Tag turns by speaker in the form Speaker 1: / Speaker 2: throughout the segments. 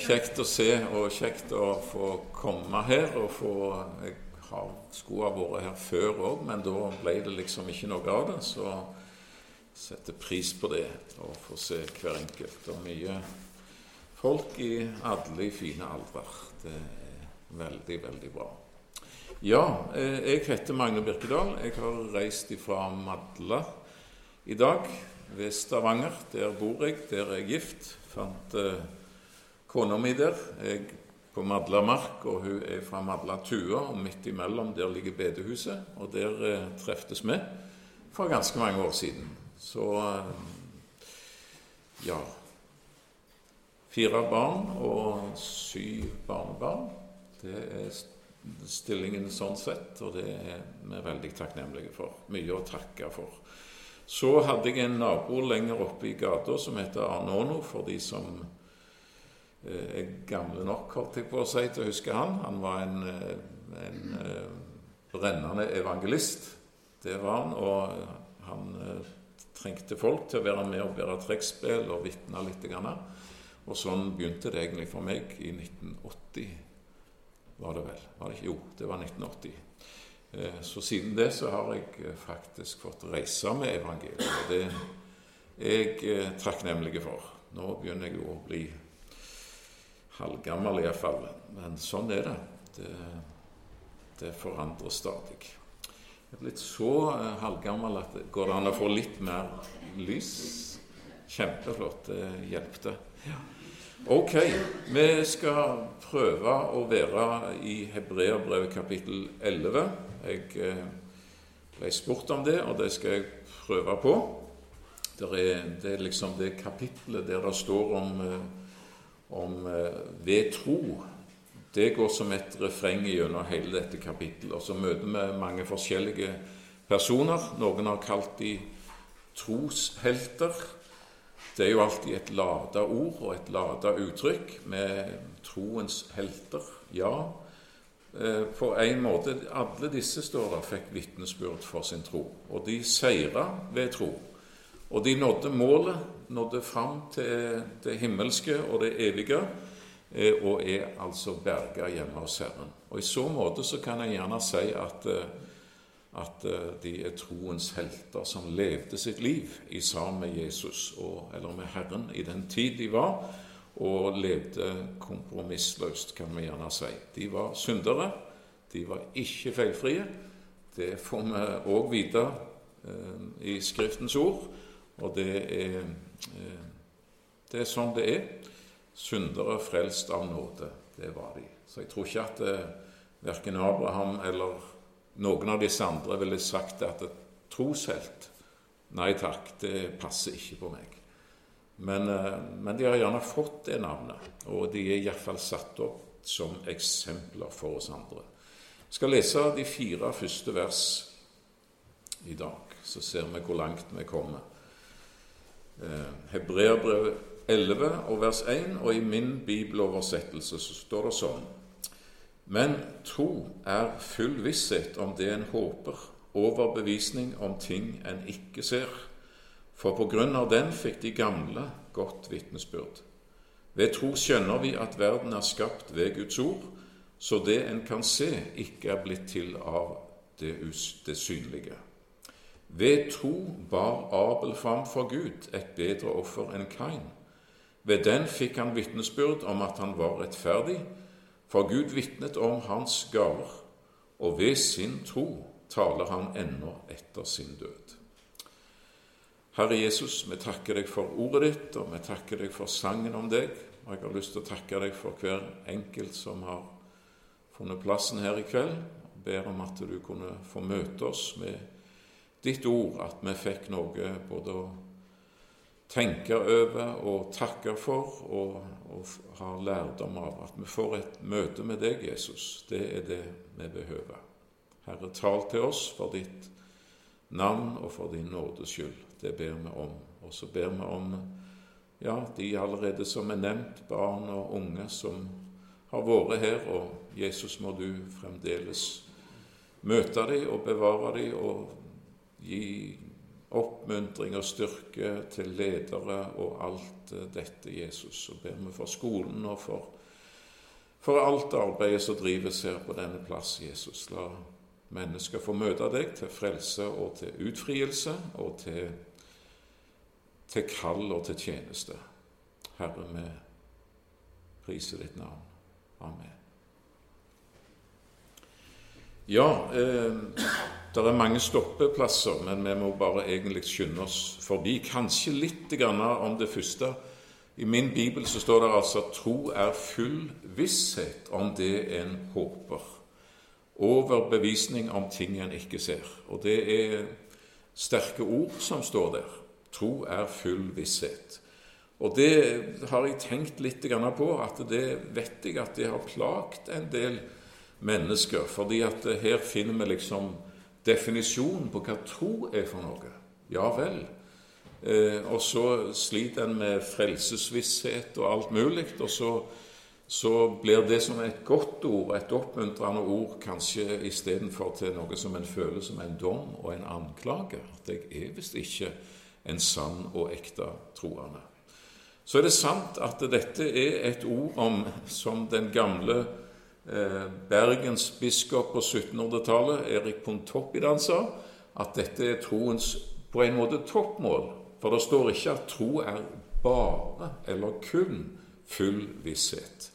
Speaker 1: kjekt å se og kjekt å få komme her og få Jeg har, skulle vært her før òg, men da ble det liksom ikke noe av det. Så setter pris på det å få se hver enkelt. Og mye folk i alle fine aldrer. Det er veldig, veldig bra. Ja, eh, jeg heter Magne Birkedal. Jeg har reist ifra Madla i dag, ved Stavanger. Der bor jeg, der er jeg gift. Fant eh, kona mi der. Jeg på Madlamark, og hun er fra Madlatua, Og midt imellom der ligger bedehuset, og der eh, treftes vi for ganske mange år siden. Så eh, ja Fire barn og syv barnebarn. Det er stillingen sånn sett, og det er vi veldig takknemlige for. Mye å takke for. Så hadde jeg en nabo lenger oppe i gata som heter Arne Åno, for de som er gamle nok holdt jeg på å si, til å huske han. Han var en, eh, en eh, brennende evangelist. Det var han. Og han trengte folk til å være med og bære trekkspill og vitne litt. Og sånn begynte det egentlig for meg i 1980, var det vel? Var det ikke? Jo, det var 1980. Så siden det så har jeg faktisk fått reise med evangeliet. Og det er jeg takknemlig for. Nå begynner jeg jo å bli halvgammel iallfall. Men sånn er det. det. Det forandrer stadig. Er blitt så uh, halvgammel at det går det an å få litt mer lys? Kjempeflott. Det hjelpte. Ja. Ok, vi skal prøve å være i Hebreabrevet kapittel 11. Jeg uh, ble spurt om det, og det skal jeg prøve på. Det er, det er liksom det kapittelet der det står om uh, om eh, ved tro. Det går som et refreng gjennom hele dette kapittelet. Og så møter vi mange forskjellige personer. Noen har kalt de troshelter. Det er jo alltid et lada ord og et lada uttrykk med troens helter. Ja, eh, på en måte Alle disse står der fikk vitnesbyrd for sin tro. Og de seira ved tro. Og de nådde målet, nådde fram til det himmelske og det evige, eh, og er altså berga hjemme hos Herren. Og I så måte så kan jeg gjerne si at, eh, at eh, de er troens helter som levde sitt liv i sammen med Jesus, og, eller med Herren, i den tid de var, og levde kompromissløst, kan vi gjerne si. De var syndere, de var ikke feilfrie. Det får vi òg vite i Skriftens ord. Og det er, det er sånn det er. Syndere frelst av nåde. Det var de. Så jeg tror ikke at eh, verken Abraham eller noen av disse andre ville sagt at et troshelt Nei takk, det passer ikke på meg. Men, eh, men de har gjerne fått det navnet, og de er iallfall satt opp som eksempler for oss andre. Jeg skal lese de fire første vers i dag, så ser vi hvor langt vi kommer. Eh, Hebreerbrevet 11 og vers 1, og i min bibeloversettelse så står det sånn Men tro er full visshet om det en håper, overbevisning om ting en ikke ser. For på grunn av den fikk de gamle godt vitnesbyrd. Ved tro skjønner vi at verden er skapt ved Guds ord, så det en kan se, ikke er blitt til av det, det synlige. Ved tro bar Abel fram for Gud et bedre offer enn Kain. Ved den fikk han vitnesbyrd om at han var rettferdig, for Gud vitnet om hans gaver, og ved sin tro taler han ennå etter sin død. Herre Jesus, vi takker deg for ordet ditt, og vi takker deg for sangen om deg. Og jeg har lyst til å takke deg for hver enkelt som har funnet plassen her i kveld. og ber om at du kunne få møte oss med ditt ord at vi fikk noe både å tenke over og takke for og, og ha lærdom av. At vi får et møte med deg, Jesus. Det er det vi behøver. Herre, tal til oss for ditt navn og for din nådes skyld. Det ber vi om. Og så ber vi om ja, de allerede som er nevnt, barn og unge som har vært her, og Jesus må du fremdeles møte dem og bevare dem og gi oppmuntring og styrke til ledere og alt dette, Jesus. Så ber vi for skolen og for, for alt arbeidet som drives her på denne plass, Jesus. La mennesker få møte deg til frelse og til utfrielse og til, til kall og til tjeneste. Herre, vi priser ditt navn. Amen. Ja, eh, det er mange stoppeplasser, men vi må bare egentlig skynde oss forbi. Kanskje litt om det første. I min bibel så står det altså at tro er full visshet om det en håper. Overbevisning om ting en ikke ser. Og det er sterke ord som står der. Tro er full visshet. Og det har jeg tenkt litt på, at det vet jeg at det har plagt en del mennesker mennesker. fordi at her finner vi liksom definisjonen på hva tro er for noe. Ja vel. Eh, og så sliter en med frelsesvisshet og alt mulig. Og så, så, blir det som et godt ord, et oppmuntrende ord, kanskje istedenfor til noe som en føler som en dom og en anklage. At jeg er visst ikke en sann og ekte troende. Så er det sant at dette er et ord om, som den gamle Eh, Bergens biskop på 1700-tallet, Erik Pontoppidan, sa at dette er troens på en måte toppmål. For det står ikke at tro er bare eller kun full visshet.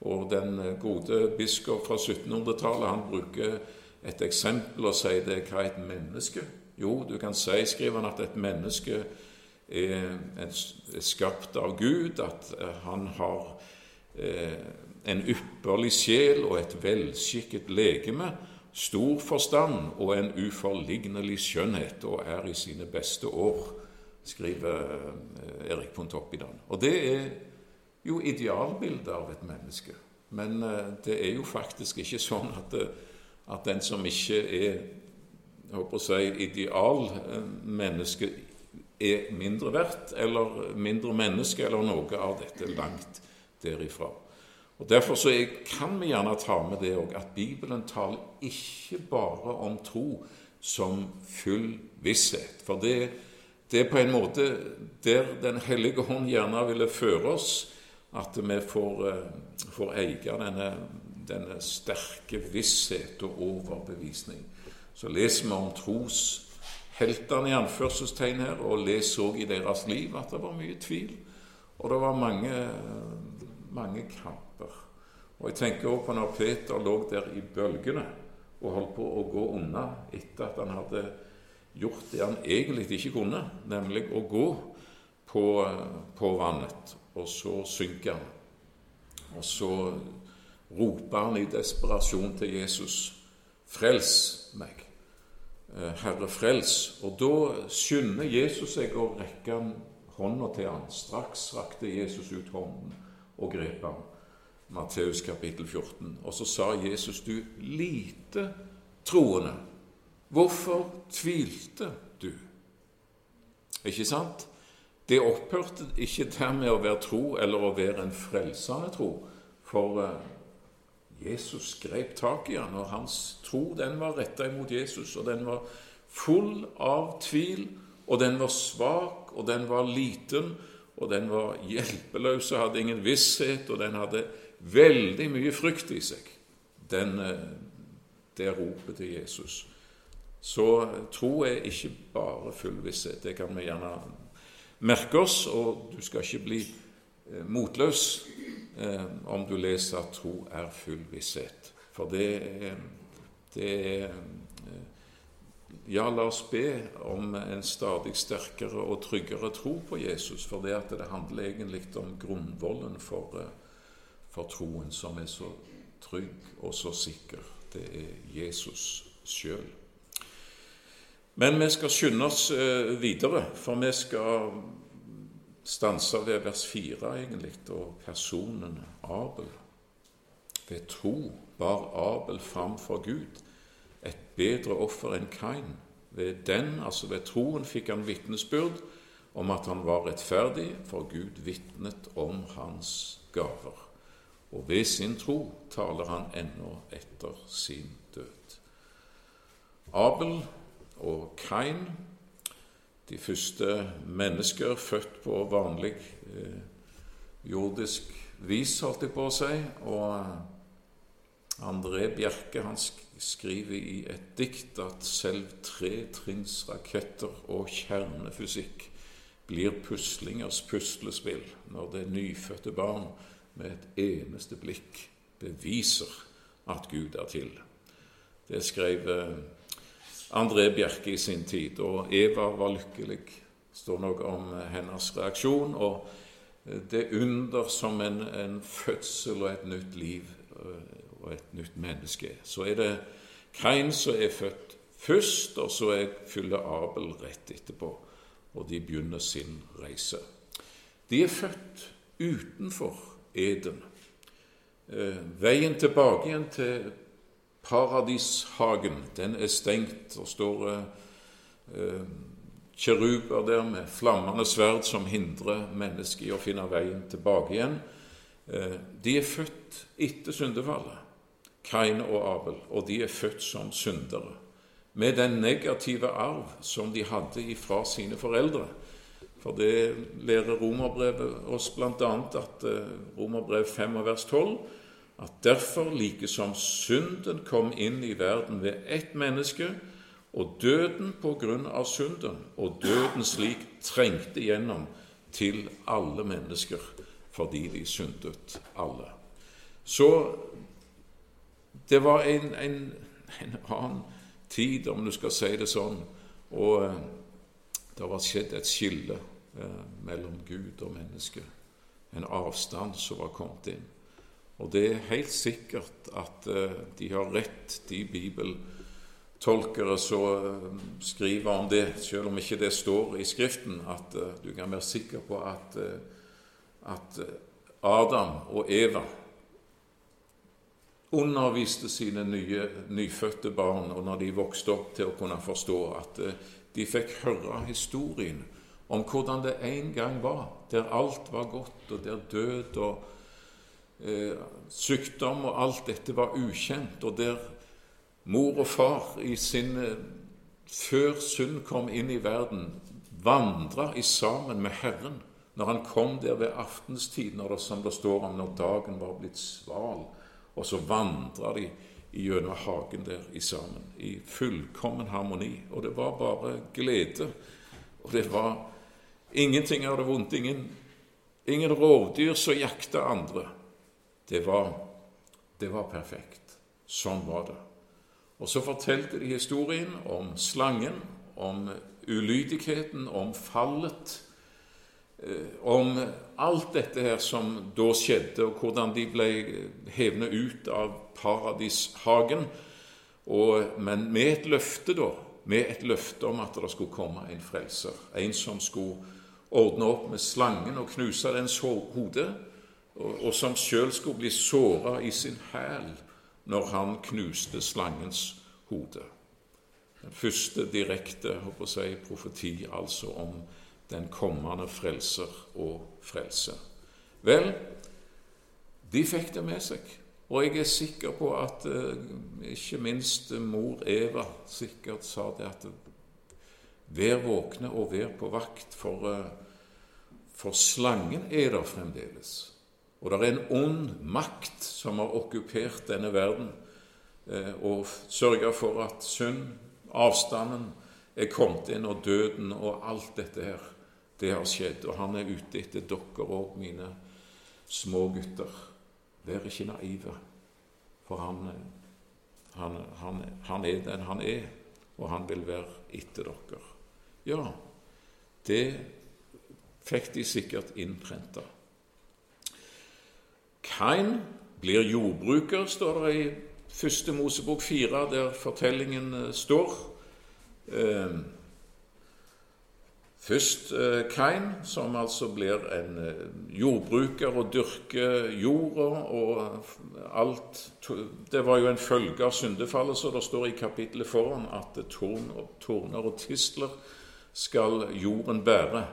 Speaker 1: Og den gode biskop fra 1700-tallet han bruker et eksempel og sier det hva er et menneske Jo, du kan si, skriver han, at et menneske er skapt av Gud, at eh, han har eh, en ypperlig sjel og et velskikket legeme, stor forstand og en uforlignelig skjønnhet, og er i sine beste år, skriver eh, Erik Pontoppidan. Og det er jo idealbildet av et menneske. Men eh, det er jo faktisk ikke sånn at, det, at den som ikke er jeg håper å si, idealmenneske, er mindre verdt eller mindre menneske eller noe av dette langt derifra. Og Derfor så kan vi gjerne ta med det òg, at Bibelen taler ikke bare om tro som full visshet. For det, det er på en måte der Den hellige hånd gjerne ville føre oss, at vi får, eh, får eie denne, denne sterke visshet og overbevisning. Så leser vi om trosheltene i anførselstegn her, og leser òg i deres liv at det var mye tvil. Og det var mange, mange kamper. Og Jeg tenker også på når Peter lå der i bølgene og holdt på å gå unna etter at han hadde gjort det han egentlig ikke kunne, nemlig å gå på, på vannet. Og så synker han. Og så roper han i desperasjon til Jesus, 'Frels meg, eh, Herre, frels.' Og da skynder Jesus seg å rekke hånda til ham. Straks rakte Jesus ut hånden og grep ham. Matteus kapittel 14. Og så sa Jesus, du lite troende, hvorfor tvilte du? Ikke sant? Det opphørte ikke dermed å være tro eller å være en frelsende tro, for uh, Jesus grep tak i han, og hans tro den var retta imot Jesus, og den var full av tvil, og den var svak, og den var liten, og den var hjelpeløs og hadde ingen visshet, og den hadde veldig mye frykt i seg, den, det ropet til Jesus. Så tro er ikke bare full visshet. Det kan vi gjerne merke oss, og du skal ikke bli eh, motløs eh, om du leser at tro er full visshet. For det er, eh, Ja, la oss be om en stadig sterkere og tryggere tro på Jesus, for det at det handler egentlig om grunnvollen for for troen, som er så trygg og så sikker. Det er Jesus sjøl. Men vi skal skynde oss eh, videre, for vi skal stanse ved vers 4, egentlig, og personen Abel. Ved tro bar Abel fram for Gud et bedre offer enn Kain. Ved den, altså ved troen, fikk han vitnesbyrd om at han var rettferdig, for Gud vitnet om hans gaver og ved sin tro taler han ennå etter sin død. Abel og Kain de første mennesker født på vanlig eh, jordisk vis, holdt jeg på å si. Og André Bjerke han skriver i et dikt at selv tretrinnsraketter og kjernefysikk blir puslingers puslespill når det nyfødte barn med et eneste blikk beviser at Gud er til. Det skrev eh, André Bjerke i sin tid, og Eva var lykkelig. Det står noe om hennes reaksjon. og det under som en, en, fødsel og et nytt liv eh, og et nytt menneske. Så er det Kain som er født først, og så er fyller Abel rett etterpå. Og de begynner sin reise. De er født utenfor Eden. Eh, veien tilbake igjen til paradishagen, den er stengt. og står eh, kjeruber der med flammende sverd som hindrer mennesket i å finne veien tilbake igjen. Eh, de er født etter syndefallet, Kain og Abel, og de er født som syndere. Med den negative arv som de hadde ifra sine foreldre. For det lærer romerbrevet oss bl.a. at eh, romerbrev 5 og vers 12 at derfor, like som synden kom inn i verden ved ett menneske, og døden på grunn av synden, og døden slik trengte gjennom til alle mennesker fordi de syndet alle. Så det var en, en, en annen tid, om du skal si det sånn, og eh, det var skjedd et skille eh, mellom Gud og menneske. En avstand som var kommet inn. Og det er helt sikkert at eh, de har rett, de bibeltolkere som eh, skriver om det, selv om ikke det står i Skriften, at du kan være sikker på at, at Adam og Eva underviste sine nye, nyfødte barn, og når de vokste opp, til å kunne forstå at de fikk høre historien om hvordan det en gang var, der alt var godt, og der død og eh, sykdom og alt dette var ukjent, og der mor og far i sin eh, før synd kom inn i verden, vandra sammen med Herren når han kom der ved aftenstid, når det, som det står om når dagen var blitt sval, og så vandra de gjennom hagen der i sammen, i fullkommen harmoni. Og det var bare glede. Og det var ingenting det vondt. Ingen, ingen rovdyr som jakta andre. Det var, det var perfekt. Sånn var det. Og så fortalte de historien om slangen, om ulydigheten, om fallet, eh, om alt dette her som da skjedde, og hvordan de ble hevnet ut av paradishagen. Og, men med et løfte, da. Med et løfte om at det skulle komme en frelser. En som skulle ordne opp med slangen og knuse dens hode og, som sjøl skulle bli såra i sin hæl når han knuste slangens hode. Den første direkte håper jeg, profeti altså om den kommende frelser og frelse. Vel, de fikk det med seg. Og jeg er sikker på at eh, ikke minst mor Eva sikkert sa det at vær våkne og vær på vakt, for, eh, for slangen er der fremdeles. Og det er en ond makt som har okkupert denne verden eh, og sørga for at synd, avstanden, er kommet inn, og døden og alt dette her, det har skjedd. Og han er ute etter dere og mine små gutter. Vær ikke naive, for han, han, han, han er den han er, og han vil være etter dere. Ja, det fikk de sikkert innprenta. Kain blir jordbruker, står det i første Mosebok fire, der fortellingen eh, står. Eh, først eh, Kain, som altså blir en jordbruker og dyrker jorda og alt Det var jo en følge av syndefallet, så det står i kapittelet foran at torner og tistler skal jorden bære,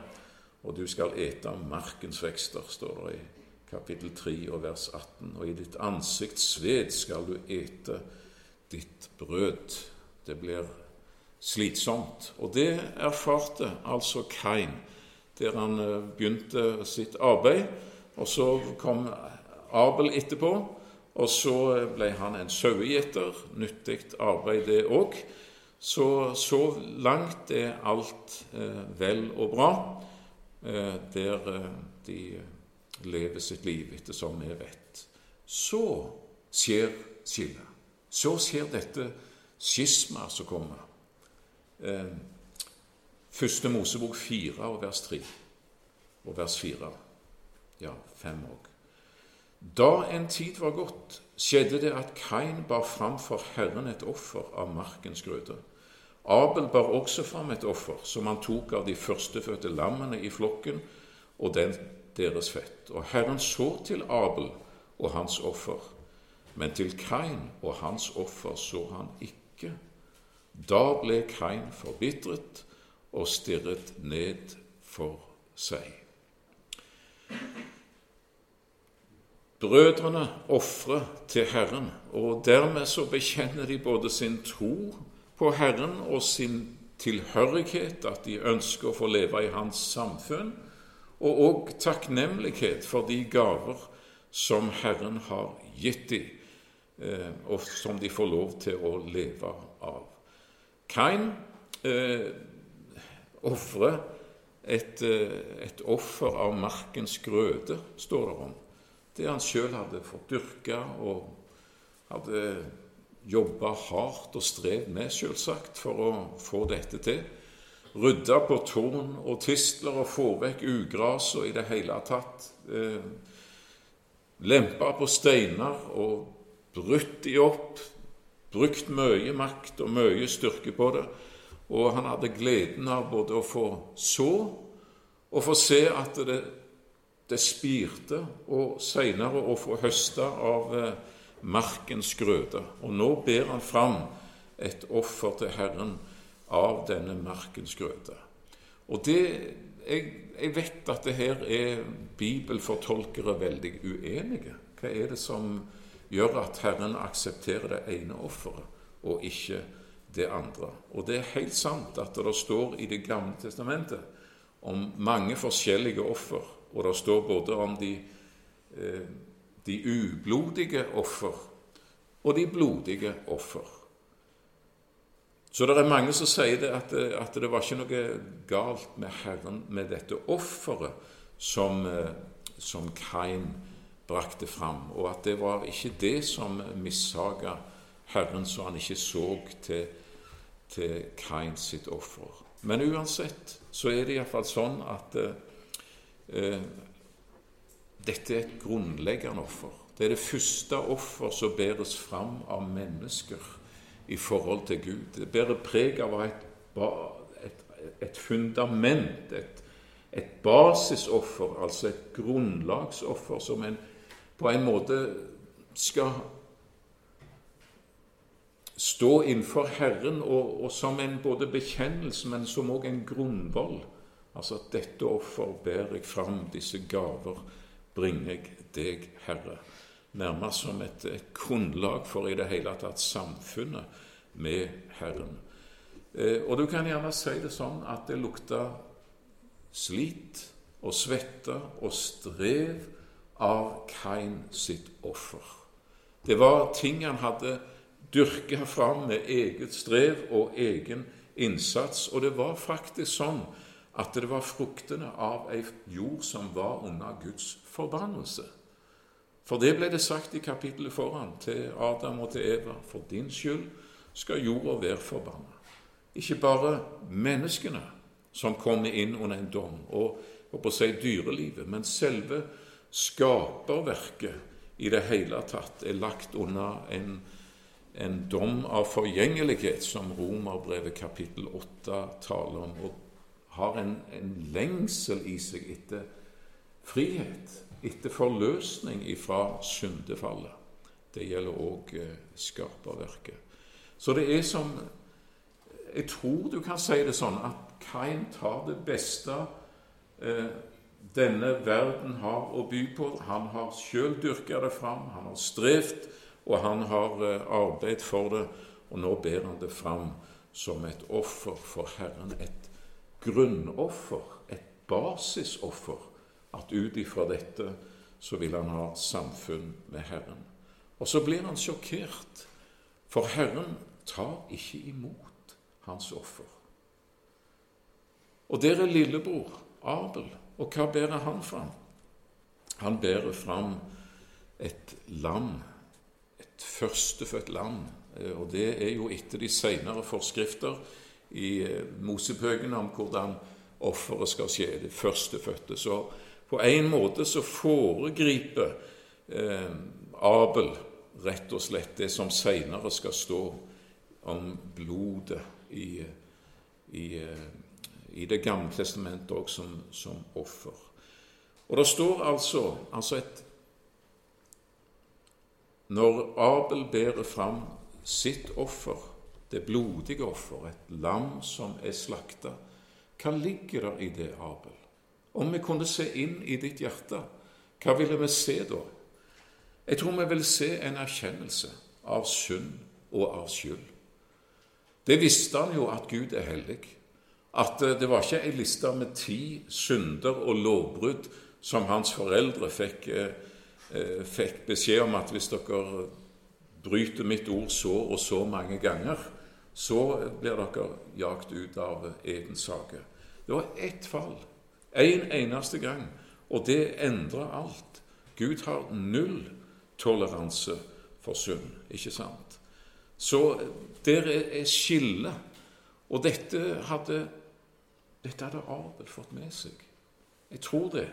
Speaker 1: og du skal ete av markens vekster, står det i kapittel 3 og vers 18. Og i ditt ansikts sved skal du ete ditt brød. Det blir slitsomt. Og det erfarte altså Kain, der han eh, begynte sitt arbeid. Og så kom Abel etterpå, og så ble han en sauegjeter. Nyttig arbeid, det òg. Så, så langt er alt eh, vel og bra, eh, der eh, de lever sitt liv etter som vi vet. Så skjer skillet. Så skjer dette skisma som kommer. Eh, første Mosebok 4 og vers 3 og vers 4. Ja, 5 òg. Da en tid var gått, skjedde det at Kain bar fram for Herren et offer av markens grøde. Abel bar også fram et offer, som han tok av de førstefødte lammene i flokken og den deres fett. Og Herren så til Abel og hans offer, men til Kain og hans offer så han ikke. Da ble Kain forbitret og stirret ned for seg. Brødrene ofrer til Herren, og dermed så bekjenner de både sin tro på Herren og sin tilhørighet, at de ønsker å få leve i Hans samfunn, og òg takknemlighet for de gaver som Herren har gitt dem, eh, og som de får lov til å leve av. Kain eh, ofrer et, eh, et, offer av markens grøde, står det om. Det han sjøl hadde fått dyrka og hadde jobba hardt og strev med, selvsagt, for å få dette til. Rydda på torn og tistler og få vekk ugras og i det hele tatt eh, Lempa på steiner og brutt de opp. Brukt mye makt og mye styrke på det. Og han hadde gleden av både å få så og få se at det, det spirte, og seinere å få høste av eh, markens grøde. Og nå ber han fram et offer til Herren av denne markens grøde. Og det, jeg, jeg vet at det her er bibelfortolkere veldig uenige. Hva er det som gjør at Herren aksepterer det ene offeret og ikke det andre? Og det er helt sant at det står i Det gamle testamentet om mange forskjellige offer, og det står både om de eh, de ublodige offer og de blodige offer. Så det er mange som sier det at, at, det var ikke noe galt med Herren med dette offeret som, som Kain brakte fram, og at det var ikke det som missaga Herren, så han ikke så til, til Kains sitt offer. Men uansett så er det iallfall sånn at eh, dette er et grunnleggende offer. Det er det første offer som bæres fram av mennesker i forhold til Gud. Det bærer preg av et, et, et fundament, et, et, basisoffer, altså et grunnlagsoffer, som en på en måte skal stå innenfor Herren, og, og som en både bekjennelse, men som òg en grunnvoll. Altså at dette offer bærer jeg fram, disse gaver bringer jeg deg, Herre. Nærmest som et, et, grunnlag for i det hele tatt samfunnet med Herren. Eh, og du kan gjerne si det sånn at det lukta slit og svette og strev av Kain sitt offer. Det var ting han hadde dyrka fram med eget strev og egen innsats, og det var faktisk sånn at det var fruktene av ei jord som var under Guds forbannelse. For det ble det sagt i kapittelet foran til Adam og til Eva. For din skyld skal jorda være forbanna. Ikke bare menneskene som kommer inn under en dom, og på å si dyrelivet, men selve skaperverket i det hele tatt er lagt under en, en dom av forgjengelighet, som Romerbrevet kapittel 8 taler om. og har en, en lengsel i seg etter frihet, etter forløsning ifra syndefallet. Det gjelder òg eh, skaperverket. Så det er som Jeg tror du kan si det sånn at Kain tar det beste eh, denne verden har å by på. Han har sjøl dyrka det fram, han har strevd, og han har eh, arbeidet for det, og nå ber han det fram som et offer for Herren, et grunnoffer, et basisoffer, at ut ifra dette så vil han ha samfunn med Herren. Og så blir han sjokkert, for Herren tar ikke imot hans offer. Og der er lillebror, Abel, og hva bærer han fram? Han bærer fram et lam, et førstefødt lam. Og det er jo etter de senere forskrifter i mosepøkene Mosebøkene om hvordan offeret skal skje, det førstefødte. Så på en måte så foregriper eh, Abel rett og slett det som seinere skal stå om blodet i, i, i Det gamle testamentet òg som, som, offer. Og det står altså, altså et Når Abel bærer fram sitt offer, det blodige offer, et lam som er slakta, hva ligger der i det, Abel? Om vi kunne se inn i ditt hjerte, hva ville vi se da? Jeg tror vi vil se en erkjennelse av synd og av skyld. Det visste han jo at Gud er hellig. At eh, det var ikke ei liste med ti synder og lovbrudd som hans foreldre fikk, eh, eh, fikk, beskjed om at hvis dere bryter mitt ord så og så mange ganger, så blir dere jagt ut av Edens hage. Det var ett fall en eneste gang. Og det endrer alt. Gud har null toleranse for synd, ikke sant? Så der er skillet. Og dette hadde, dette hadde Abel fått med seg. Jeg tror det.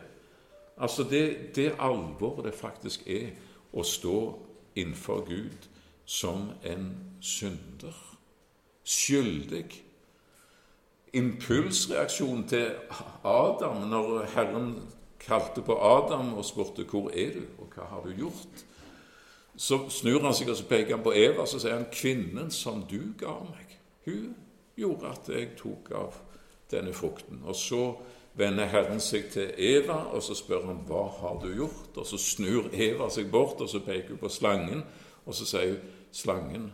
Speaker 1: Altså det, det alvoret det faktisk er å stå innenfor Gud som en synder. Skyldig Impulsreaksjonen til Adam når Herren kalte på Adam og spurte 'Hvor er du, og hva har du gjort?' Så snur han seg og så peker han på Eva så sier han, 'Kvinnen som du ga meg, hun gjorde at jeg tok av denne frukten.' Og så vender Herren seg til Eva, og så spør han, 'Hva har du gjort?' Og så snur Eva seg bort, og så peker hun på slangen, og så sier hun, 'Slangen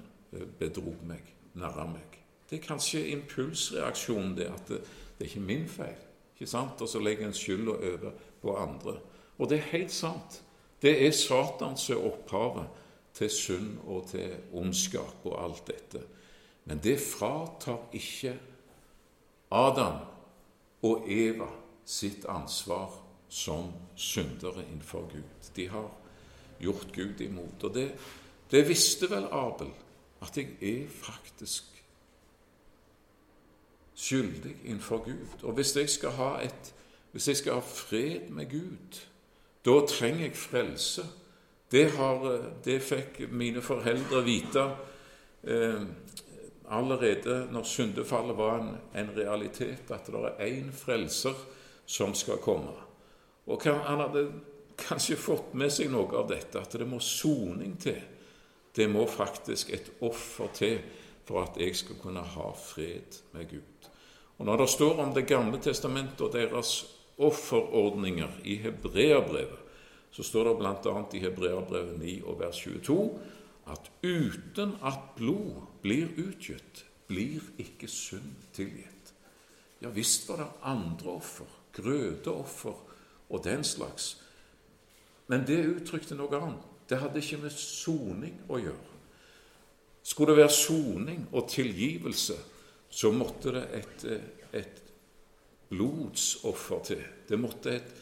Speaker 1: bedro meg, narra meg.' Det er kanskje impulsreaksjonen, det at det, det er ikke min feil. ikke sant? Og så legger en skylda over på andre. Og det er helt sant. Det er Satan som er opphavet til synd og til ondskap og alt dette. Men det fratar ikke Adam og Eva sitt ansvar som syndere innenfor Gud. De har gjort Gud imot. Og det, det visste vel Abel, at jeg er faktisk skyldig innenfor Gud. Og hvis jeg skal ha, et, hvis jeg skal ha fred med Gud, da trenger jeg frelse. Det, har, det fikk mine foreldre vite eh, allerede når syndefallet var en, en, realitet, at det er én frelser som skal komme. Og Han hadde kanskje fått med seg noe av dette, at det må soning til. Det må faktisk et offer til for at jeg skal kunne ha fred med Gud. Og Når det står om Det gamle testamentet og deres offerordninger i Hebreabrevet, så står det bl.a. i Hebreabrevet 9 og vers 22 at uten at blod blir utgitt, blir ikke synd tilgitt. Ja visst var det andre offer, grødeoffer og den slags, men det uttrykte noe annet. Det hadde ikke med soning å gjøre. Skulle det være soning og tilgivelse, så måtte det et, et blodsoffer til. Det måtte et,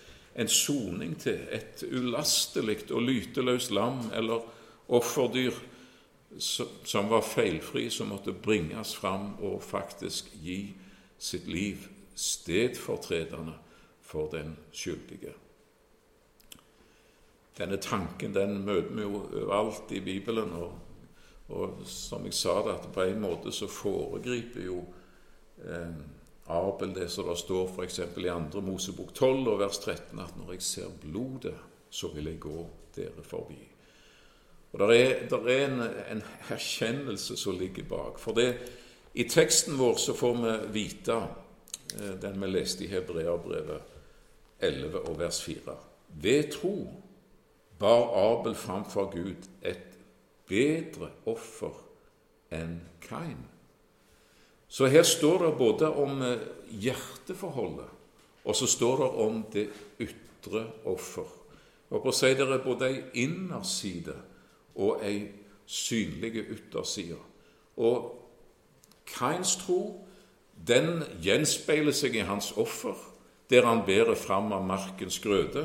Speaker 1: en soning til. Et ulastelig og lyteløst lam eller offerdyr som var feilfri, som måtte bringes fram og faktisk gi sitt liv stedfortredende for den skyldige. Denne tanken den møter vi jo overalt i Bibelen. og og som jeg sa, det, at på en måte så foregriper jo eh, Abel det som det står f.eks. i 2. Mosebok 12 og vers 13, at når jeg ser blodet, så vil jeg gå dere forbi. Og Det er, der er en, en, erkjennelse som ligger bak. For det, i teksten vår så får vi vite eh, den vi leste i Hebreabrevet 11 og vers 4. Ved tro bar Abel framfor Gud et bedre offer enn Kain. Så her står det både om eh, hjerteforholdet, og så står det om det ytre offer. Og på å si det er både ei innerside og ei synlige ytterside. Og Kains tro den gjenspeiler seg i hans offer, der han bærer fram av markens grøde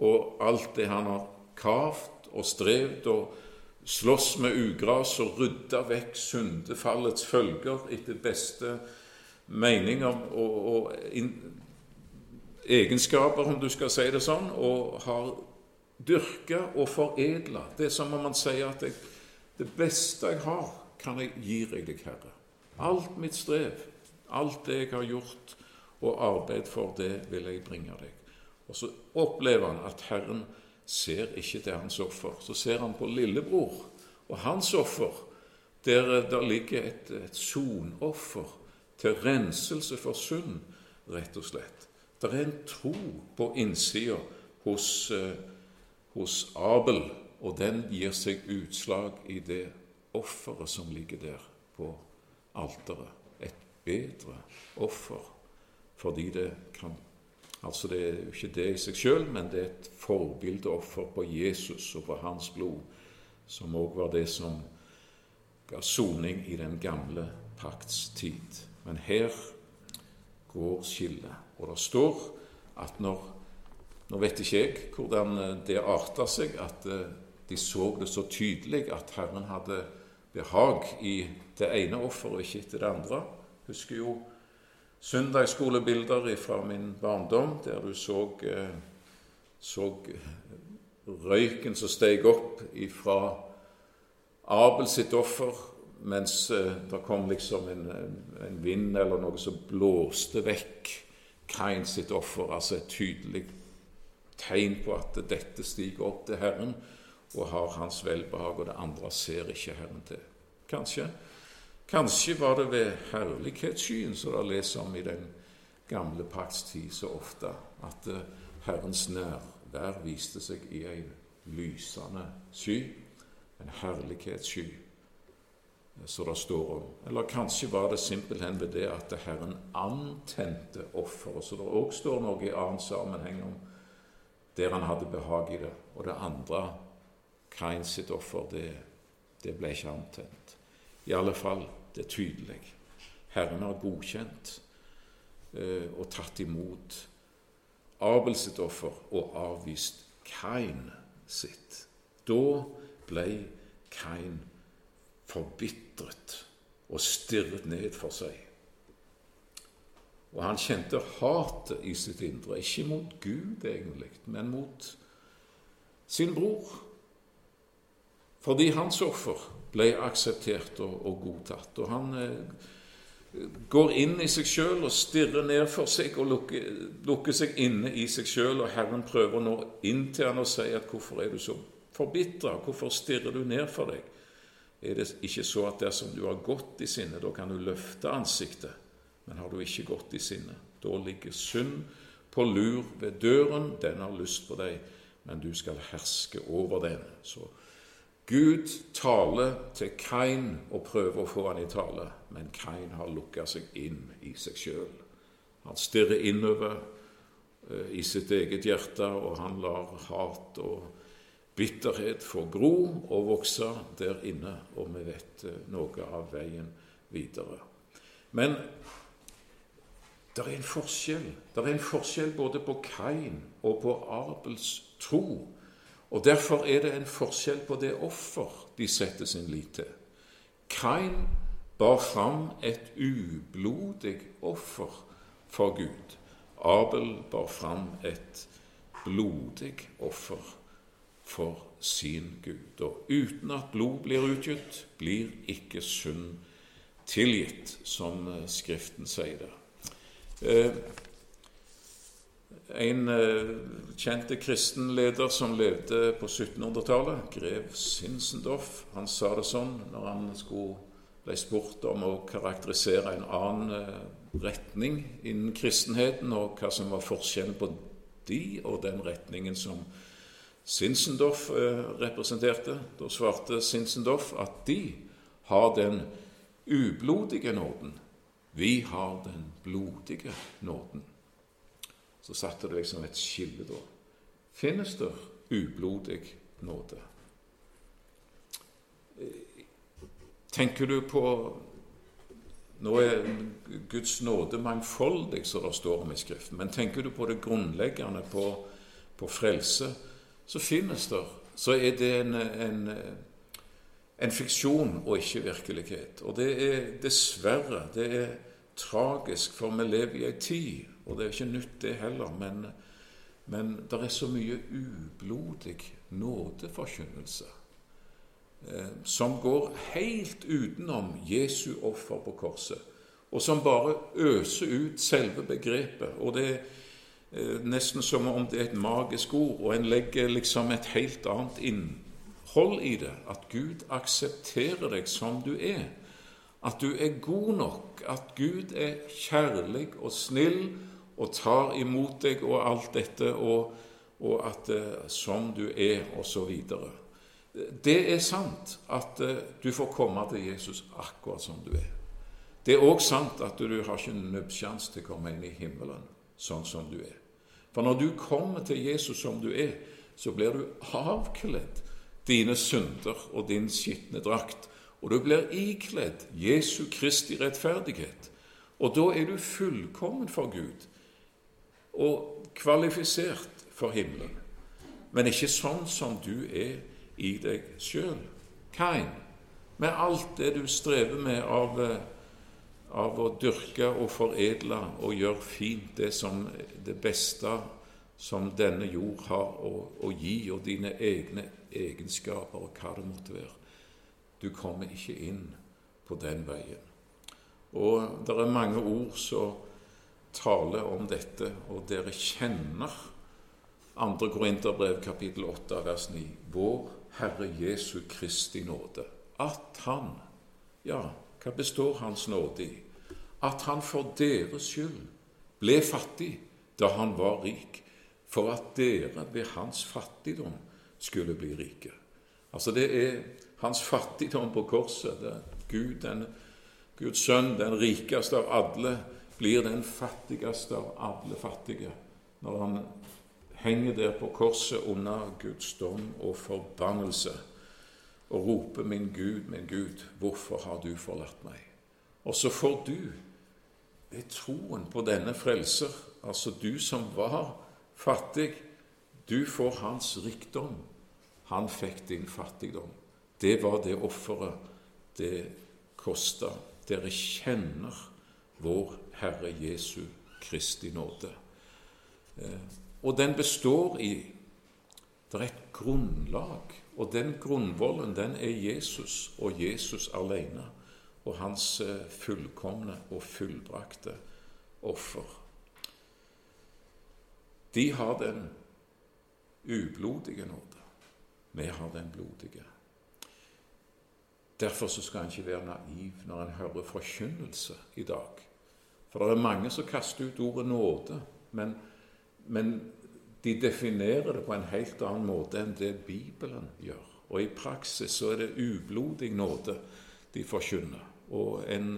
Speaker 1: og alt det han har kavt og strevd og slåss med ugras og rydda vekk syndefallets følger etter beste meninger og, og in, egenskaper, om du skal si det sånn, og har dyrka og foredla. Det er som om man sier at jeg, det beste jeg har, kan jeg gi deg, Herre. Alt mitt strev, alt det jeg har gjort og arbeid for, det vil jeg bringe deg. Og så opplever han at Herren ser ikke til hans offer. Så ser han på lillebror og hans offer, der det ligger et, et sonoffer til renselse for synd, rett og slett. Det er en tro på innsida hos, eh, hos Abel, og den gir seg utslag i det offeret som ligger der på alteret. Et bedre offer fordi det kan Altså Det er jo ikke det i seg sjøl, men det er et forbildeoffer på Jesus og på hans blod, som òg var det som ga soning i den gamle pakts tid. Men her går skillet. Og det står at når Nå vet ikke jeg hvordan det arta seg, at eh, de så det så tydelig at Herren hadde behag i det ene offeret og ikke etter det andre. Husker jo søndagsskolebilder fra min barndom, der du så, eh, så røyken som steg opp fra Abel sitt offer, mens eh, det kom liksom en, en vind eller noe som blåste vekk Kain sitt offer. Altså et tydelig tegn på at dette stiger opp til Herren og har hans velbehag, og det andre ser ikke Herren til. Kanskje Kanskje var det ved herlighetsskyen, som det leser om i den gamle pakts tid så ofte, at eh, Herrens nærvær viste seg i ei lysende sky, en herlighetssky, eh, som det står om. Eller kanskje var det simpelthen ved det at Herren antente offeret, så det òg står noe i annen sammenheng om der han hadde behag i det. Og det andre, Kain sitt offer, det, det ble ikke antent. I alle fall det er tydelig. Herren har godkjent eh, og tatt imot Abel sitt offer og avvist Kain sitt. Da ble Kain forbitret og stirret ned for seg. Og han kjente hatet i sitt indre, ikke mot Gud egentlig, men mot sin bror. Fordi hans offer ble akseptert og, og godtatt. Og han eh, går inn i seg sjøl og stirrer ned for seg og lukker, lukker seg inne i seg sjøl. Og Herren prøver nå inn til han og sier at 'Hvorfor er du så forbitra? Hvorfor stirrer du ned for deg?' Er det ikke så at dersom du har gått i sinne, da kan du løfte ansiktet? Men har du ikke gått i sinne, da ligger synd på lur ved døren. Den har lyst på deg, men du skal herske over den. Så Gud taler til Kain og prøver å få han i tale, men Kain har lukka seg inn i seg sjøl. Han stirrer innover uh, i sitt eget hjerte, og han lar hat og bitterhet få gro og vokse der inne, og vi vet uh, noe av veien videre. Men det er en forskjell. Det er en forskjell både på Kain og på Abels tro. Og Derfor er det en forskjell på det offer de setter sin lit til. Kain bar fram et ublodig offer for Gud. Abel bar fram et blodig offer for sin Gud. Og uten at blod blir utgitt, blir ikke synd tilgitt, som Skriften sier det. Eh, en uh, kjente kristenleder som levde på 1700-tallet, grev Sinsendorf, han sa det sånn når han skulle, ble spurt om å karakterisere en annen uh, retning innen kristenheten, og hva som var forskjellen på de og den retningen som Sinsendorf uh, representerte. Da svarte Sinsendorf at de har den ublodige nåden, Vi har den blodige nåden. Så satte det liksom et skille da. Finnes det ublodig nåde? Tenker du på Nå er Guds nåde mangfoldig, som det står om i Skriften. Men tenker du på det grunnleggende, på, på frelse, så finnes det Så er det en, en, en fiksjon og ikke virkelighet. Og det er dessverre det er tragisk, for vi lever i ei tid, og det er ikke nytt, det heller, men, men det er så mye ublodig nådeforkynnelse Eh, som går helt utenom Jesu offer på korset, og som bare øser ut selve begrepet. Og det er eh, nesten som om det er et magisk ord, og en legger liksom et helt annet innhold i det. At Gud aksepterer deg som du er. At du er god nok. At Gud er kjærlig og snill og tar imot deg og alt dette, og, og at uh, som du er, osv. Det er sant at uh, du får komme til Jesus akkurat som du er. Det er òg sant at du har ikke nubbsjanse til å komme inn i himmelen sånn som du er. For når du kommer til Jesus som du er, så blir du avkledd dine synder og din skitne drakt. Og du blir ikledd Jesu Kristi rettferdighet. Og da er du fullkommen for Gud og kvalifisert for himmelen. Men ikke sånn som du er i deg sjøl. Kain, med alt det du strever med av, eh, av å dyrke og foredle og gjøre fint det som det beste som denne jord har å, å gi, og dine egne egenskaper og hva det måtte være. Du kommer ikke inn på den veien. Og det er mange ord som taler om dette, og dere kjenner 2. Korinterbrev kapittel 8 vers 9. Vår Herre Jesu Kristi nåde. At Han Ja, hva består Hans nåde i? At Han for deres skyld ble fattig da Han var rik, for at dere ved Hans fattigdom skulle bli rike. Altså Det er Hans fattigdom på korset. Det er Gud, den, Guds sønn, den rikeste av alle, blir den fattigste av alle fattige når han henger der på korset under Guds dom og forbannelse og roper 'Min Gud, min Gud, hvorfor har du forlatt meg?' Og så får du, ved troen på denne frelser, altså du som var fattig, du får hans rikdom. Han fikk din fattigdom. Det var det offeret det kosta. Dere kjenner vår Herre Jesu Kristi nåde. Eh, og den består i Det er et grunnlag, og den grunnvollen, den er Jesus og Jesus alene og hans eh, fullkomne og fullbrakte offer. De har den ublodige nåde. Vi har den blodige. Derfor skal en ikke være naiv når en hører forkynnelse i dag. For det er mange som kaster ut ordet nåde, men men de definerer det på en helt annen måte enn det Bibelen gjør. Og i praksis så er det ublodig nåde de forkynner. Og en,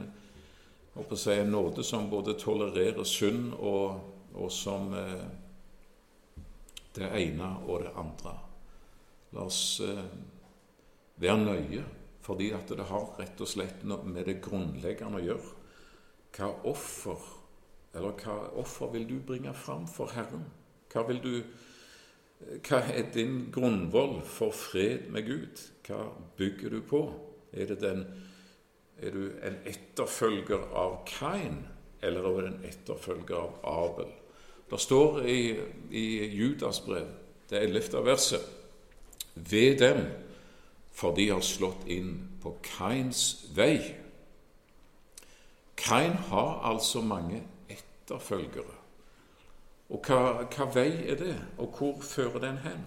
Speaker 1: si, en nåde som både tolererer synd, og, og som eh, det ene og det andre. La oss eh, være nøye, fordi at det har rett og slett med det grunnleggende å gjøre. Hva offer eller hva offer vil du bringe fram for Herren? Hva, du, hva er din grunnvoll for fred med Gud? Hva bygger du på? Er, den, er du en etterfølger av Kain, eller er du en etterfølger av Abel? Det står i, i Judas brev, det ellevte verset, ved dem, for de har slått inn på Kains vei. Kain har altså mange etterfølgere. Og hva, hva, vei er det, og hvor fører den hen?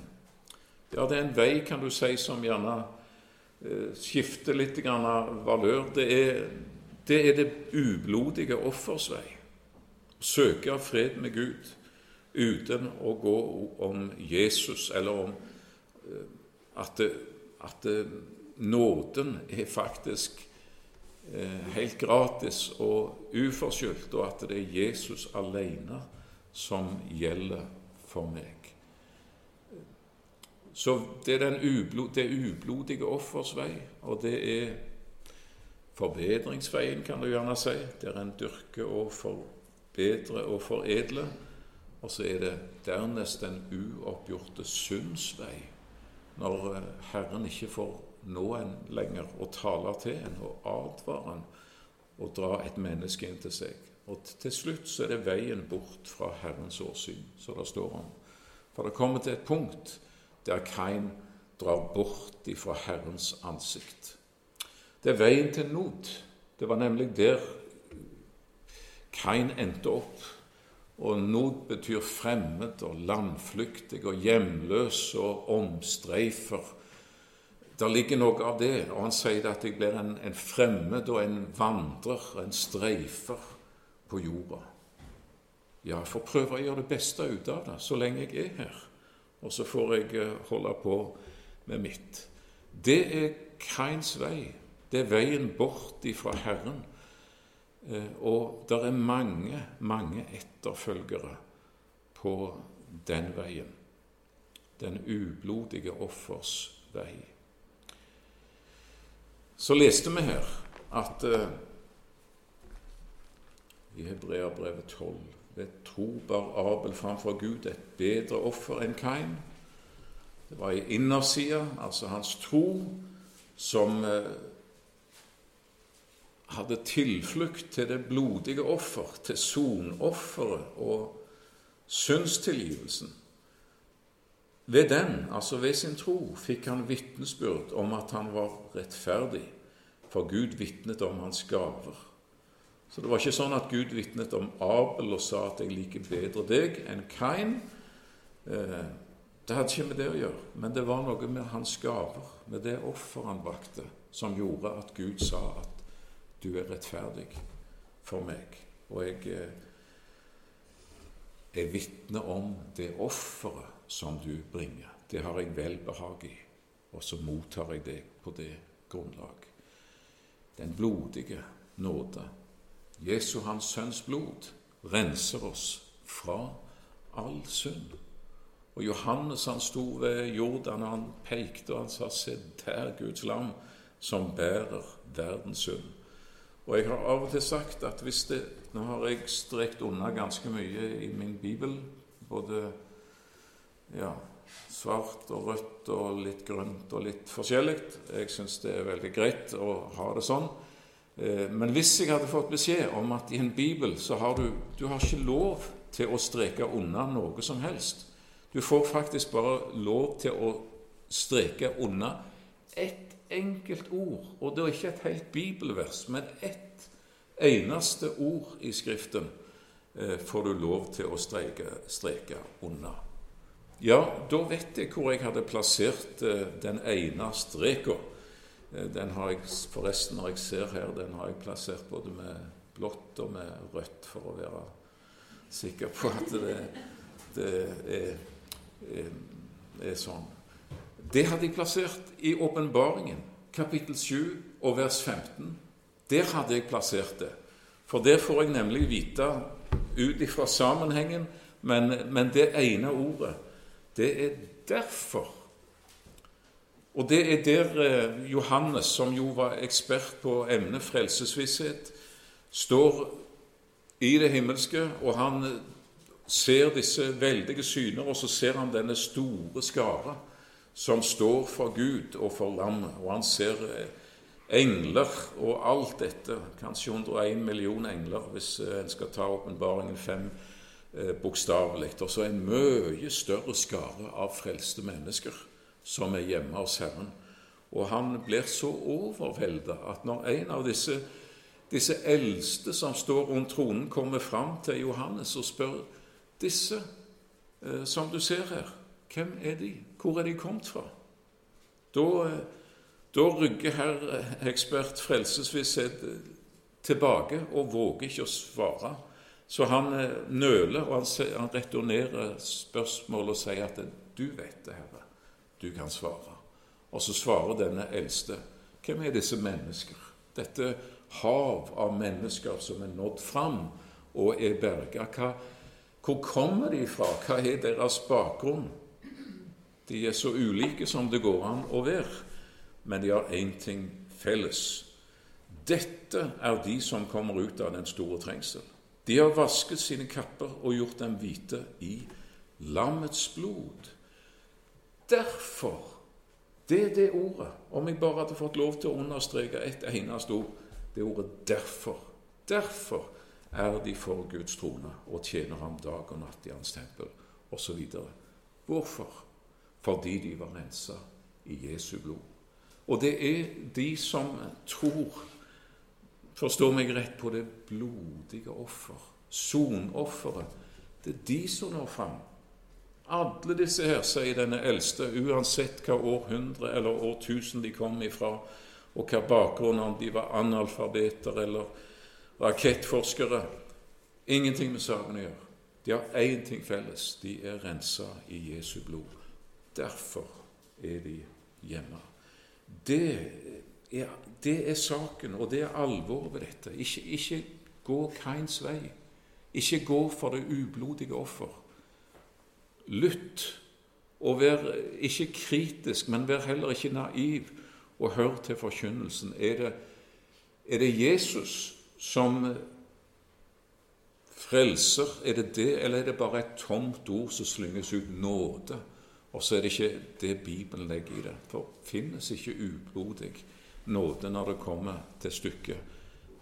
Speaker 1: Ja, det er en vei, kan du si, som gjerne eh, skifter litt grann valør. Det er, det er det ublodige offers vei. Søke fred med Gud uten å gå om Jesus, eller om eh, at, det, at det, nåden er faktisk helt gratis og uforskyldt, og at det er Jesus alene som gjelder for meg. Så det er ublod, det ublodige offers vei, og det er forbedringsveien, kan du gjerne si, der en dyrker og forbedrer og foredler. Og så er det dernest den uoppgjorte syndsvei, når eh, Herren ikke får nå en lenger og taler til en og advare en og dra et menneske inn til seg. Og til slutt så er det veien bort fra Herrens åsyn, som det står om. For det kommer til et punkt der Kain drar bort ifra Herrens ansikt. Det er veien til Nod. Det var nemlig der Kain endte opp. Og Nod betyr fremmed og landflyktig og hjemløs og omstreifer. Det ligger noe av det, og han sier at jeg blir en, en fremmed og en vandrer, en streifer på jorda. Ja, jeg får prøve å gjøre det beste ut av det så lenge jeg er her, og så får jeg eh, holde på med mitt. Det er Kains vei. Det er veien bort ifra Herren. Eh, og det er mange, mange etterfølgere på den veien. Den ublodige offers vei. Så leste vi her at uh, i Hebreabrevet 12 ved tro bar Abel framfor Gud et bedre offer enn Kain. Det var i innersida, altså hans tro, som uh, hadde tilflukt til det blodige offer, til sonofferet og syndstilgivelsen. Ved den, altså ved sin tro, fikk han vitnesbyrd om at han var rettferdig, for Gud vitnet om hans gaver. Så det var ikke sånn at Gud vitnet om Abel og sa at 'jeg liker bedre deg enn Kain'. Eh, det hadde ikke med det å gjøre, men det var noe med hans gaver, med det offer han brakte, som gjorde at Gud sa at du er rettferdig for meg. Og jeg eh, er vitne om det offeret som du bringer. Det har jeg velbehag i, og så mottar jeg deg på det grunnlag. Den blodige nåde. Jesu Hans Sønns blod renser oss fra all synd. Og Johannes han sto ved Jordan, og han pekte og han sa, Se der Guds lam som bærer verdens synd. Og jeg har av og til sagt at hvis det Nå har jeg strekt unna ganske mye i min bibel, både ja, svart og rødt og litt grønt og litt forskjellig. Jeg syns det er veldig greit å ha det sånn. Eh, men hvis jeg hadde fått beskjed om at i en bibel så har du Du har ikke lov til å streke unna noe som helst. Du får faktisk bare lov til å streke unna ett enkelt ord, og det er ikke et helt bibelvers, men ett eneste ord i Skriften eh, får du lov til å streke, streke unna. Ja, da vet jeg hvor jeg hadde plassert eh, den ene streka. Eh, den har jeg forresten, når jeg ser her, den har jeg plassert både med blått og med rødt for å være sikker på at det, det er, er, er sånn. Det hadde jeg plassert i åpenbaringen, kapittel 7 og vers 15. Der hadde jeg plassert det. For der får jeg nemlig vite ut ifra sammenhengen, men, men det ene ordet, det er derfor. Og det er der eh, Johannes, som jo var ekspert på emnet frelsesvisshet, står i det himmelske, og han ser disse veldige syner, og så ser han denne store skare som står for Gud og for lammet. Og han ser eh, engler og alt dette. Kanskje 101 millioner engler, hvis eh, en skal ta åpenbaringen fem eh, bokstavelig. Og så en mye større skare av frelste mennesker som er hjemme hos Herren. Og han blir så overvelda at når en av disse, disse eldste som står rundt tronen, kommer fram til Johannes og spør disse eh, som du ser her, hvem er de? Hvor er de kommet fra? Da, da rygger herr ekspert frelsesvisshet tilbake og våger ikke å svare. Så han eh, nøler, og han, returnerer spørsmålet og sier at 'du vet det, Herre. Du kan svare'. Og så svarer denne eldste. Hvem er disse mennesker? Dette hav av mennesker som er nådd fram og er berga. Hvor kommer de fra? Hva er deres bakgrunn? De er så ulike som det går an å være, men de har én ting felles. Dette er de som kommer ut av den store trengsel. De har vasket sine kapper og gjort dem hvite i lammets blod. Derfor Det er det ordet. Om jeg bare hadde fått lov til å understreke ett eneste ord det ordet 'derfor'. Derfor er de for Guds trone og tjener ham dag og natt i hans tempel, osv. Hvorfor? Fordi de var rensa i Jesu blod. Og det er de som tror, forstår meg rett, på det blodige offer, sonofferet. Det er de som når fram. Alle disse her, sier denne eldste, uansett hva århundre eller årtusen de kom ifra, og hva bakgrunn om de var analfabeter eller rakettforskere Ingenting med saken å gjøre. De har én ting felles. De er rensa i Jesu blod. Derfor er de hjemme. Det er, det er saken, og det er alvoret ved dette. Ikke, ikke gå Kains vei. Ikke gå for det ublodige offer. Lytt, og vær ikke kritisk, men vær heller ikke naiv, og hør til forkynnelsen. Er det, er det Jesus som frelser? Er det det, eller er det bare et tomt ord som slynges ut nåde? Og så er det ikke det Bibelen legger i det. For finnes ikke ublodig nåde når det kommer til stykket.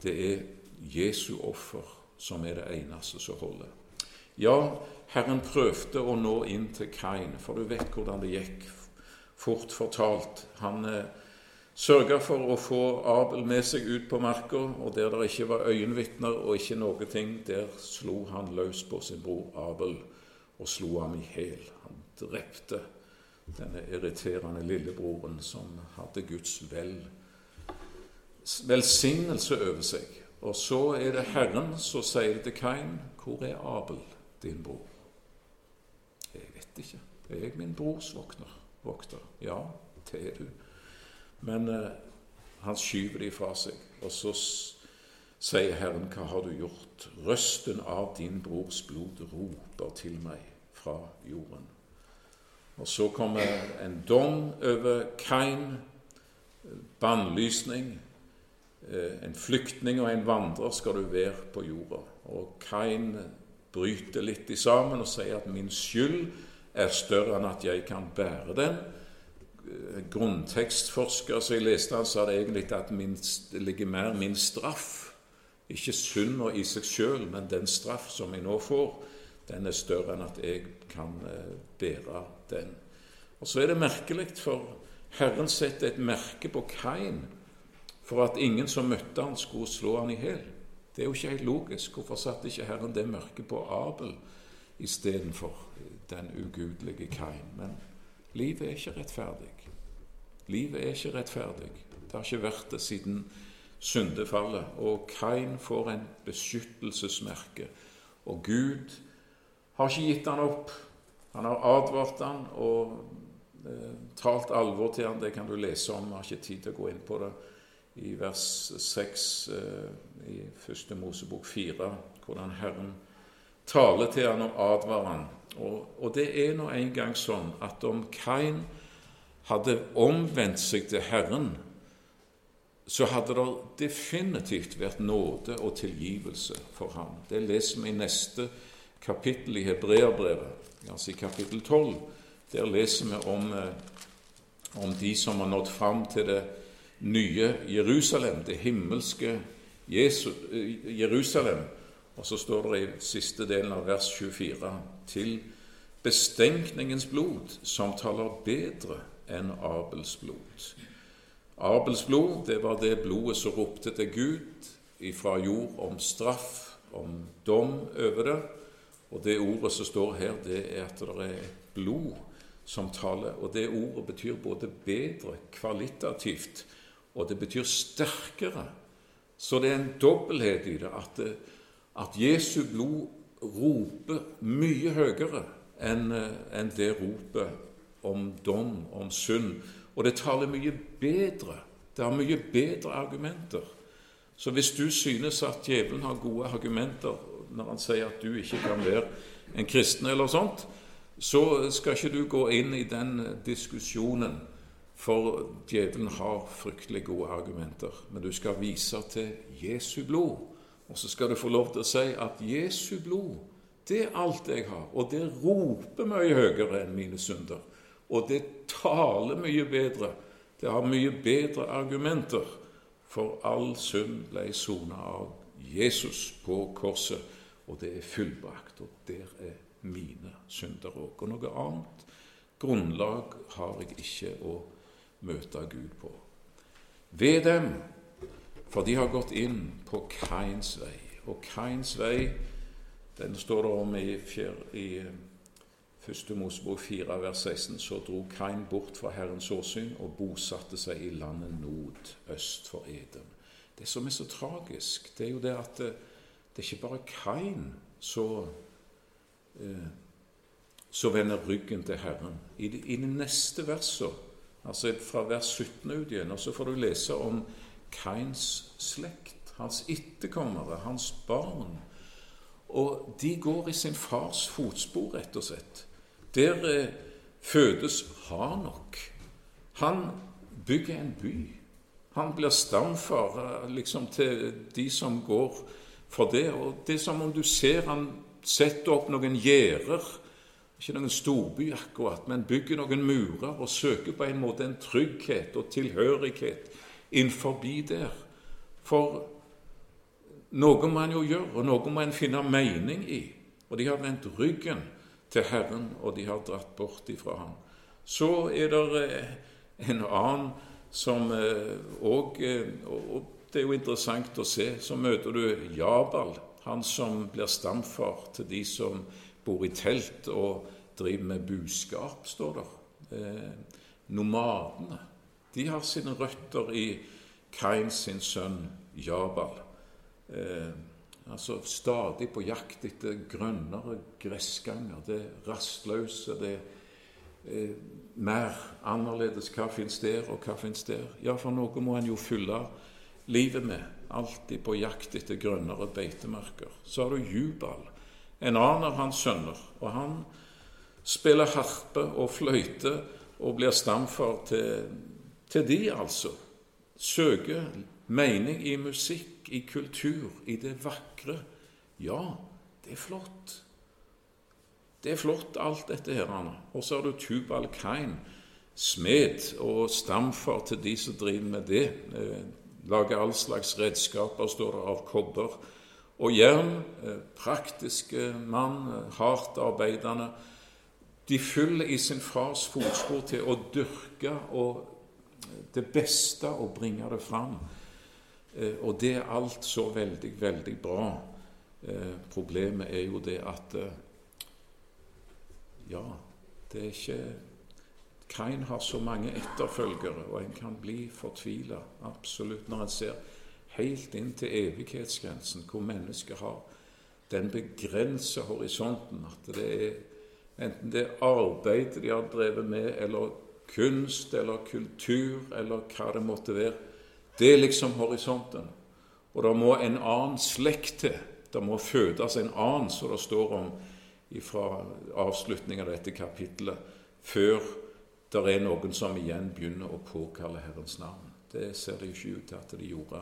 Speaker 1: Det er Jesu offer som er det eneste som holder. Ja, Herren prøvde å nå inn til Kain, for du vet hvordan det gikk. Fort fortalt. Han eh, sørga for å få Abel med seg ut på marka, og der det ikke var øyenvitner og ikke noe ting, der slo han løs på sin bror Abel og slo ham i hæl. Han drepte denne irriterende lillebroren som hadde Guds vel, velsignelse over seg. Og så er det Herren som sier til Kain, 'Hvor er Abel, din bror?' Jeg vet ikke. Er jeg min brors vokter? vokter? Ja, det er du. Men eh, han skyver det fra seg, og så sier Herren, hva har du gjort? Røsten av din brors blod roper til meg fra jorden. Og så kommer en dom over Kain, bannlysning. Eh, en flyktning og en vandrer skal du være på jorda. Og Kain bryter litt i sammen og sier at min skyld er større enn at jeg kan bære den. Grunntekstforsker som jeg leste, han sa det egentlig at min, det ligger mer min straff. Ikke synd og i seg sjøl, men den straff som jeg nå får, den er større enn at jeg kan eh, bære den. Og Så er det merkelig, for Herren setter et merke på Kain for at ingen som møtte han skulle slå han i hjel. Det er jo ikke helt logisk. Hvorfor satte ikke Herren det mørket på Abel istedenfor? den ugudelige Kain. Men livet er ikke rettferdig. Livet er ikke rettferdig. Det har ikke vært det siden syndefallet. Og Kain får en beskyttelsesmerke. Og Gud har ikke gitt han opp. Han har advart han og eh, talt alvor til han. Det kan du lese om. Jeg har ikke tid til å gå inn på det i vers 6 eh, i første Mosebok 4, hvordan Herren taler til han og advarer han og, og det er nå en gang sånn at om Kain hadde omvendt seg til Herren, så hadde det definitivt vært nåde og tilgivelse for ham. Det leser vi i neste kapittel i Hebreabrevet, altså i kapittel 12. Der leser vi om, eh, om de som har nådd fram til det nye Jerusalem, det himmelske eh, Jerusalem og så står det i siste delen av vers 24 til bestenkningens blod, som taler bedre enn Abels blod. Abels blod, det var det blodet som ropte til Gud ifra jord om straff, om dom over det. Og det ordet som står her, det er at det er blod som taler. Og det ordet betyr både bedre kvalitativt, og det betyr sterkere. Så det er en dobbelthet i det. at at Jesu blod roper mye høyere enn eh, en det ropet om dom, om synd. Og det taler mye bedre. Det har mye bedre argumenter. Så hvis du synes at djevelen har gode argumenter når han sier at du ikke kan være en kristen eller sånt, så skal ikke du gå inn i den diskusjonen, for djevelen har fryktelig gode argumenter. Men du skal vise til Jesu blod, og så skal du få lov til å si at Jesu blod, det er alt jeg har, og det roper mye høyere enn mine synder. Og det taler mye bedre. Det har mye bedre argumenter for all synd ble sona av Jesus på korset, og det er fullbrakt. Og der er mine synder òg. Og noe annet grunnlag har jeg ikke å møte Gud på. Ved dem, for de har gått inn på Kains vei. Og Kains vei, den står det om i, i Første Mosebok 4, vers 16, så dro Kain bort fra Herrens åsyn og bosatte seg i landet Nod, øst for Eden. Det som er så tragisk, det er jo det at det, det er ikke bare Kain som eh, vender ryggen til Herren. I i de neste versene, altså fra vers 17 ut igjen, så får du lese om Kains slekt, hans etterkommere, hans barn. Og de går i sin fars fotspor, rett og slett. Der eh, fødes Hanok. Han bygger en by. Han blir stamfar eh, liksom, til de som går for det. Og Det er som om du ser han setter opp noen gjerder. Ikke noen storby akkurat, men bygger noen murer og søker på en måte en trygghet og tilhørighet innenfor der. For noe må en jo gjøre, og noe må en finne mening i. Og de har vendt ryggen til Herren, og de har dratt bort ifra ham. Så er det eh, en annen som òg eh, eh, Og det er jo interessant å se. Så møter du Jabal, han som blir stamfar til de som bor i telt og driver med buskap, står der. Nomadene. De har sine røtter i Kain sin sønn Jabal. Eh, Altså stadig på jakt etter grønnere gressganger. Det rastløse, det eh, mer annerledes. Hva fins der, og hva fins der? Ja, for noe må en jo fylle livet med. Alltid på jakt etter grønnere beitemarker. Så har du Jubal, en annen av hans sønner. Og han spiller harpe og fløyte og blir stamfar til, til de, altså. Søker mening i musikk i kultur, i det vakre. Ja, det er flott. Det er flott, alt dette her. Og så har du Tubal Kain, smed og stamfar til de som driver med det. Eh, lager all slags redskaper, står det, av kobber og jern. Eh, praktiske mann, eh, hardt arbeidende. De følger i sin fars fotspor til å dyrke og det beste og bringe det fram. Eh, og det er alt så veldig, veldig bra. Eh, problemet er jo det at eh, Ja, det er ikke Kain har så mange etterfølgere, og en kan bli fortvila absolutt når en ser helt inn til evighetsgrensen, hvor mennesker har den begrensa horisonten. At det er enten det er arbeidet de har drevet med, eller kunst eller kultur, eller hva det måtte være det er liksom horisonten. Og det må en annen slekt til. Det må fødes en annen, som det står om fra avslutningen av dette kapittelet, før det er noen som igjen begynner å påkalle Herrens navn. Det ser det ikke ut til at de gjorde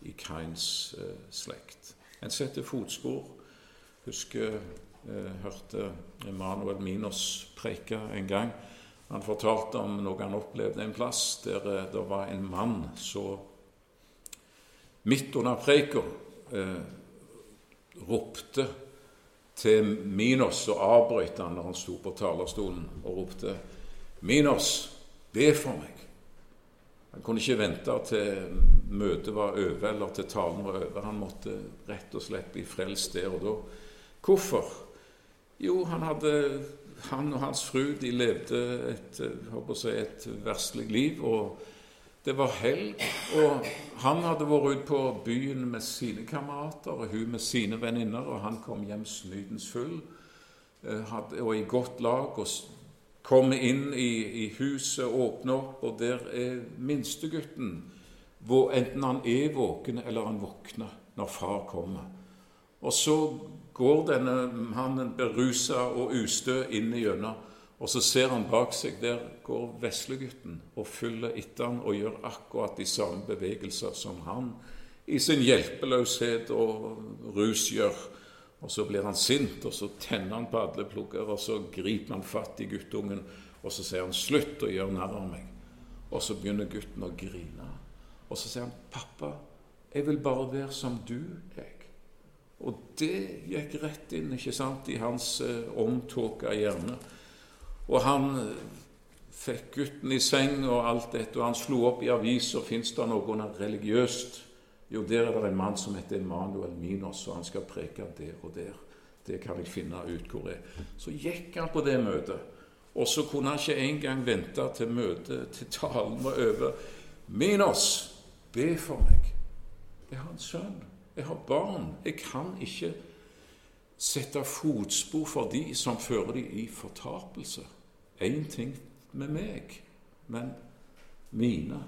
Speaker 1: i Kains eh, slekt. En setter fotspor. Husker eh, hørte Emanuel Minos preike en gang. Han fortalte om noe han opplevde en plass der eh, det var en mann som midt under preika eh, ropte til Minos og avbrøt han når han sto på talerstolen og ropte 'Minos, be for meg.' Han kunne ikke vente til møtet var over, eller til talen var over. Han måtte rett og slett bli frelst der og da. Hvorfor? Jo, han hadde han og hans fru de levde et, si, et verslig liv. og Det var helg, og han hadde vært ute på byen med sine kamerater og hun med sine venninner, og han kom hjem snydens full eh, og i godt lag. og Kommer inn i, i huset, åpner opp, og der er minstegutten hvor enten han er våken eller han våkner når far kommer. Og så går denne mannen berusa og ustø inn igjennom, og så ser han bak seg, der går veslegutten og følger etter han og gjør akkurat de samme bevegelser som han i sin hjelpeløshet og rus gjør. Og så blir han sint, og så tenner han padleplugger, og så griper han fatt i guttungen, og så sier han 'slutt å gjøre narr av meg'. Og så begynner gutten å grine. Og så sier han 'pappa, jeg vil bare være som du jeg'. Og det gikk rett inn ikke sant, i hans eh, omtåka hjerne. Og han eh, fikk gutten i seng og alt dette, og han slo opp i aviser fins det noe religiøst jo, der er det en mann som heter Emanuel Minos, og han skal preke der og der. Det kan jeg finne ut hvor det er. Så gikk han på det møtet, og så kunne han ikke engang vente til møtet, til talen var over. Minos, be for meg. Jeg har en sønn. Jeg har barn. Jeg kan ikke sette fotspor for de som fører de i fortapelse. Én ting med meg, men mine.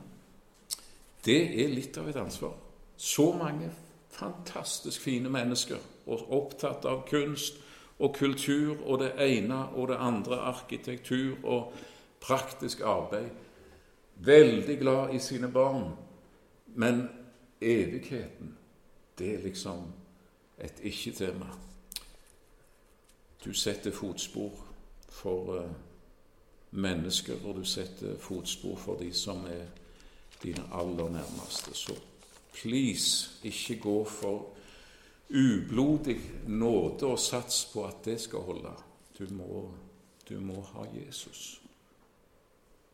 Speaker 1: Det er litt av et ansvar. Så mange fantastisk fine mennesker og opptatt av kunst og kultur og det ene og det andre, arkitektur og praktisk arbeid. Veldig glad i sine barn. Men evigheten, det er liksom et ikke-tema. Du setter fotspor for uh, mennesker, og du setter fotspor for de som er dine aller nærmeste. Så Please, ikke gå for ublodig nåde og sats på at det skal holde. Du må, du må ha Jesus.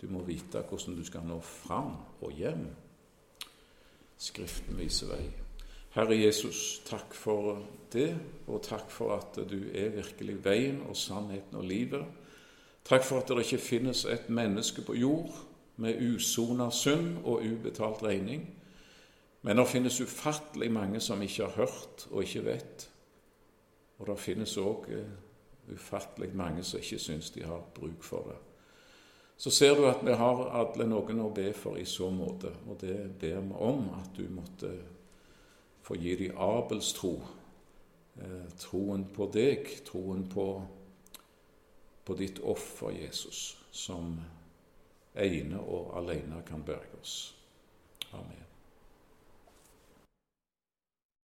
Speaker 1: Du må vite hvordan du skal nå fram og hjem. Skriften viser vei. Herre Jesus, takk for det, og takk for at du er virkelig veien og sannheten og livet. Takk for at det ikke finnes et menneske på jord med usona synd og ubetalt regning. Men det finnes ufattelig mange som ikke har hørt og ikke vet. Og det finnes òg uh, ufattelig mange som ikke syns de har bruk for det. Så ser du at vi har alle noen å be for i så måte, og det ber vi om at du måtte få gi dem Abels tro. Eh, troen på deg, troen på, på ditt offer, Jesus, som ene og alene kan berge oss. Amen.